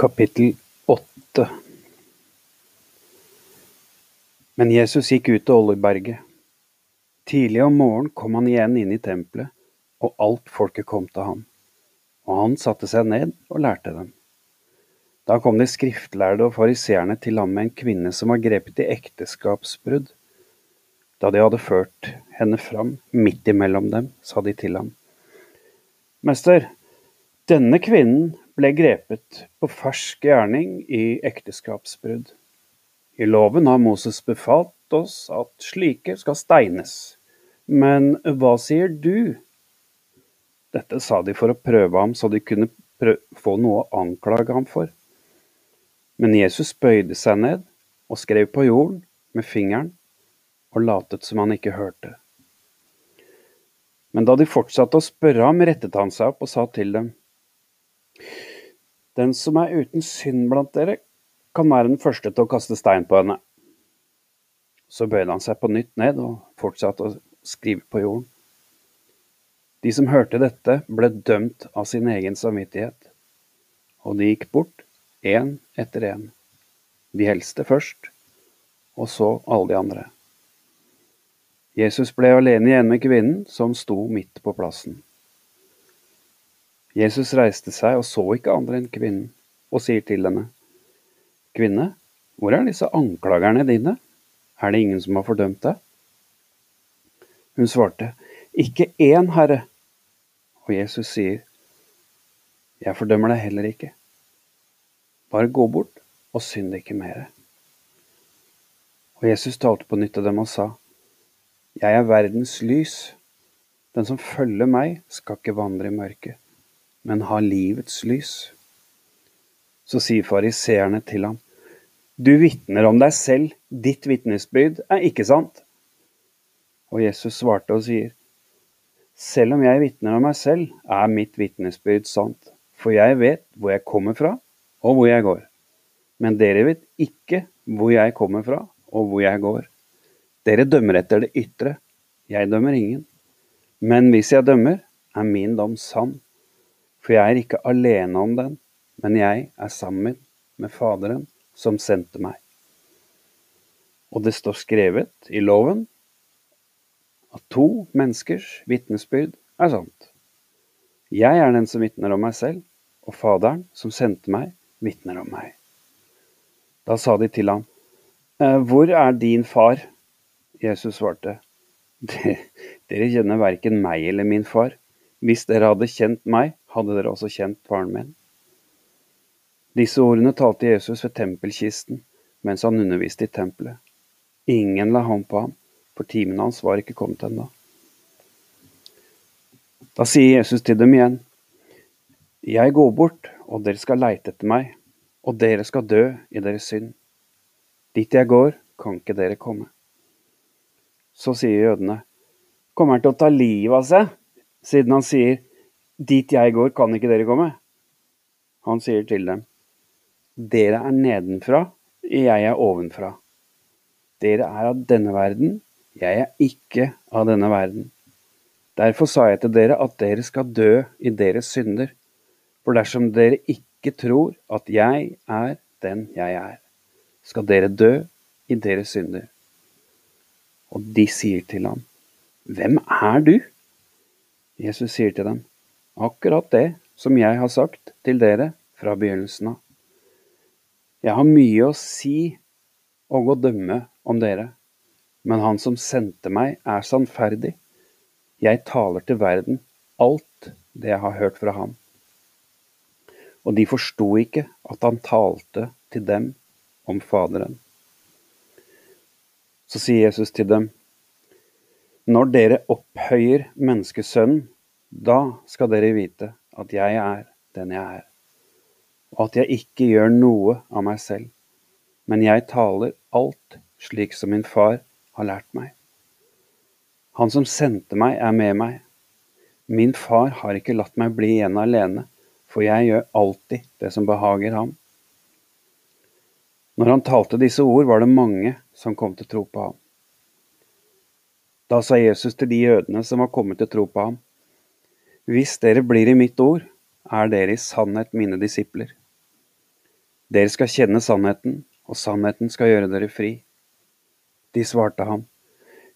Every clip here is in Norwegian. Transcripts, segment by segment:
Kapittel 8 Men Jesus gikk ut til Oljeberget. Tidlig om morgenen kom han igjen inn i tempelet, og alt folket kom til ham. Og han satte seg ned og lærte dem. Da kom de skriftlærde og fariseerne til ham med en kvinne som var grepet i ekteskapsbrudd. Da de hadde ført henne fram midt imellom dem, sa de til ham. Mester, denne kvinnen ble grepet på fersk gjerning i ekteskapsbrudd. I loven har Moses befalt oss at slike skal steines. Men hva sier du? Dette sa de for å prøve ham, så de kunne få noe å anklage ham for. Men Jesus bøyde seg ned og skrev på jorden med fingeren og latet som han ikke hørte. Men da de fortsatte å spørre ham, rettet han seg opp og sa til dem. Den som er uten synd blant dere, kan være den første til å kaste stein på henne. Så bøyde han seg på nytt ned og fortsatte å skrive på jorden. De som hørte dette, ble dømt av sin egen samvittighet, og de gikk bort, én etter én. De eldste først, og så alle de andre. Jesus ble alene igjen med kvinnen, som sto midt på plassen. Jesus reiste seg og så ikke andre enn kvinnen, og sier til henne, Kvinne, hvor er disse anklagerne dine? Er det ingen som har fordømt deg? Hun svarte, Ikke én, Herre. Og Jesus sier, Jeg fordømmer deg heller ikke. Bare gå bort og synd ikke mere. Og Jesus talte på nytt av dem og sa, Jeg er verdens lys. Den som følger meg, skal ikke vandre i mørket, men ha livets lys. Så sier fariseerne til ham, du vitner om deg selv, ditt vitnesbyrd er ikke sant. Og Jesus svarte og sier, selv om jeg vitner om meg selv, er mitt vitnesbyrd sant, for jeg vet hvor jeg kommer fra og hvor jeg går. Men dere vet ikke hvor jeg kommer fra og hvor jeg går. Dere dømmer etter det ytre, jeg dømmer ingen. Men hvis jeg dømmer, er min dom sann for jeg er ikke alene om den, men jeg er sammen med Faderen som sendte meg. Og det står skrevet i loven at to menneskers vitnesbyrd er sant. Jeg er den som vitner om meg selv, og Faderen som sendte meg, vitner om meg. Da sa de til ham, «Eh, Hvor er din far? Jesus svarte, Dere kjenner verken meg eller min far. Hvis dere hadde kjent meg, hadde dere også kjent faren min. Disse ordene talte Jesus ved tempelkisten mens han underviste i tempelet. Ingen la hånd på ham, for timen hans var ikke kommet ennå. Da sier Jesus til dem igjen, Jeg går bort, og dere skal leite etter meg, og dere skal dø i deres synd. Dit jeg går, kan ikke dere komme. Så sier jødene, Kommer han til å ta livet av seg? siden han sier, Dit jeg går, kan ikke dere komme. Han sier til dem, Dere er nedenfra, jeg er ovenfra. Dere er av denne verden, jeg er ikke av denne verden. Derfor sa jeg til dere at dere skal dø i deres synder. For dersom dere ikke tror at jeg er den jeg er, skal dere dø i deres synder. Og de sier til ham, Hvem er du? Jesus sier til dem, akkurat det som jeg har sagt til dere fra begynnelsen av. Jeg har mye å si og å dømme om dere, men han som sendte meg, er sannferdig. Jeg taler til verden alt det jeg har hørt fra ham. Og de forsto ikke at han talte til dem om Faderen. Så sier Jesus til dem, når dere opphøyer menneskesønnen, da skal dere vite at jeg er den jeg er, og at jeg ikke gjør noe av meg selv, men jeg taler alt slik som min far har lært meg. Han som sendte meg, er med meg. Min far har ikke latt meg bli igjen alene, for jeg gjør alltid det som behager ham. Når han talte disse ord, var det mange som kom til tro på ham. Da sa Jesus til de jødene som var kommet til tro på ham, Hvis dere blir i mitt ord, er dere i sannhet mine disipler. Dere skal kjenne sannheten, og sannheten skal gjøre dere fri. De svarte ham,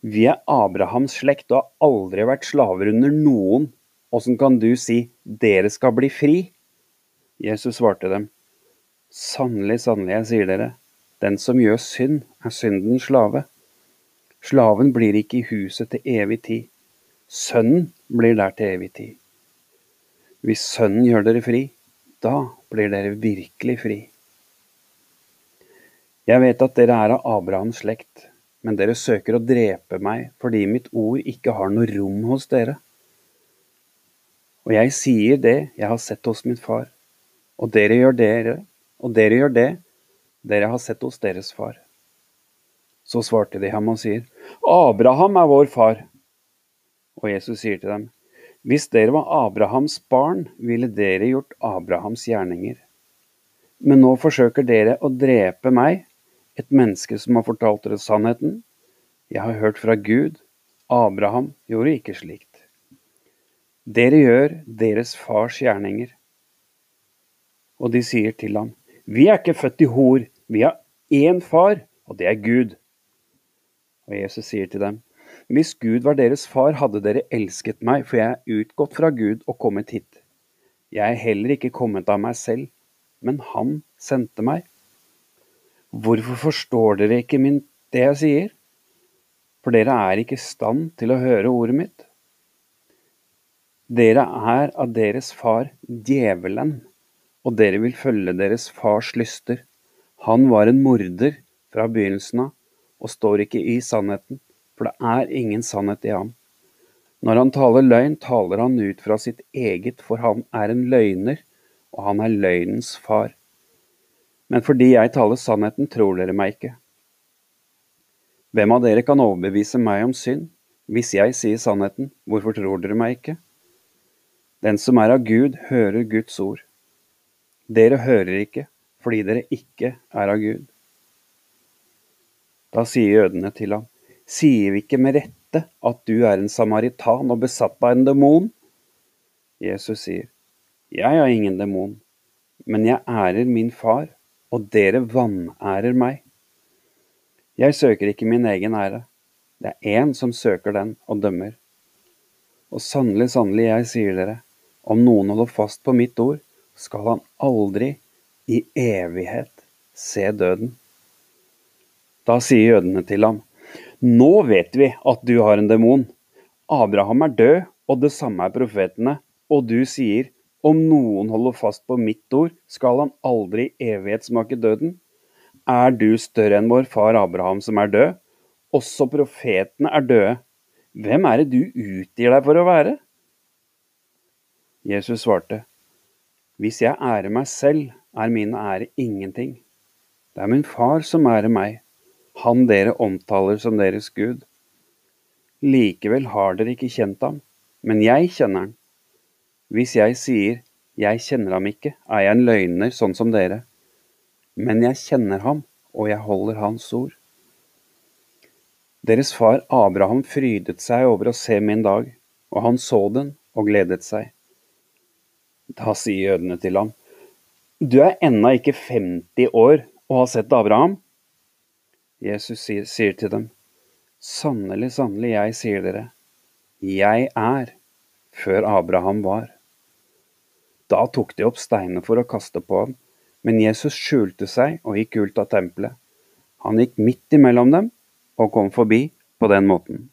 Vi er Abrahams slekt og har aldri vært slaver under noen. Åssen kan du si dere skal bli fri? Jesus svarte dem, Sannelig, sannelig, jeg sier dere, den som gjør synd, er syndens slave. Slaven blir ikke i huset til evig tid. Sønnen blir der til evig tid. Hvis Sønnen gjør dere fri, da blir dere virkelig fri. Jeg vet at dere er av Abrahams slekt, men dere søker å drepe meg fordi mitt ord ikke har noe rom hos dere. Og jeg sier det jeg har sett hos min far, og dere gjør dere, og dere gjør det dere har sett hos deres far. Så svarte de ham og sier, Abraham er vår far. Og Jesus sier til dem, Hvis dere var Abrahams barn, ville dere gjort Abrahams gjerninger. Men nå forsøker dere å drepe meg, et menneske som har fortalt dere sannheten. Jeg har hørt fra Gud. Abraham gjorde ikke slikt. Dere gjør deres fars gjerninger. Og de sier til ham, Vi er ikke født i hor, vi har én far, og det er Gud. Og Jesus sier til dem, Hvis Gud var deres far, hadde dere elsket meg, for jeg er utgått fra Gud og kommet hit. Jeg er heller ikke kommet av meg selv, men Han sendte meg. Hvorfor forstår dere ikke min, det jeg sier? For dere er ikke i stand til å høre ordet mitt. Dere er av deres far djevelen, og dere vil følge deres fars lyster. Han var en morder fra begynnelsen av, og står ikke i sannheten, for det er ingen sannhet i ham. Når han taler løgn, taler han ut fra sitt eget, for han er en løgner, og han er løgnens far. Men fordi jeg taler sannheten, tror dere meg ikke. Hvem av dere kan overbevise meg om synd? Hvis jeg sier sannheten, hvorfor tror dere meg ikke? Den som er av Gud, hører Guds ord. Dere hører ikke, fordi dere ikke er av Gud. Da sier jødene til ham, sier vi ikke med rette at du er en samaritan og besatt av en demon? Jesus sier, jeg har ingen demon, men jeg ærer min far og dere vanærer meg. Jeg søker ikke min egen ære, det er én som søker den og dømmer. Og sannelig, sannelig, jeg sier dere, om noen holder fast på mitt ord, skal han aldri i evighet se døden. Da sier jødene til ham, nå vet vi at du har en demon. Abraham er død, og det samme er profetene, og du sier, om noen holder fast på mitt ord, skal han aldri i evighet smake døden. Er du større enn vår far Abraham som er død? Også profetene er døde. Hvem er det du utgir deg for å være? Jesus svarte, Hvis jeg ærer meg selv, er min ære ingenting. Det er min far som ærer meg, han dere omtaler som deres Gud. Likevel har dere ikke kjent ham, men jeg kjenner han. Hvis jeg sier 'jeg kjenner ham ikke', er jeg en løgner sånn som dere. Men jeg kjenner ham, og jeg holder hans ord. Deres far Abraham frydet seg over å se min dag, og han så den og gledet seg. Da sier jødene til ham, Du er ennå ikke 50 år og har sett Abraham? Jesus sier, til dem, Sannelig, sannelig, jeg sier dere, jeg er før Abraham var. Da tok de opp steiner for å kaste på ham, men Jesus skjulte seg og gikk ut av tempelet. Han gikk midt imellom dem og kom forbi på den måten.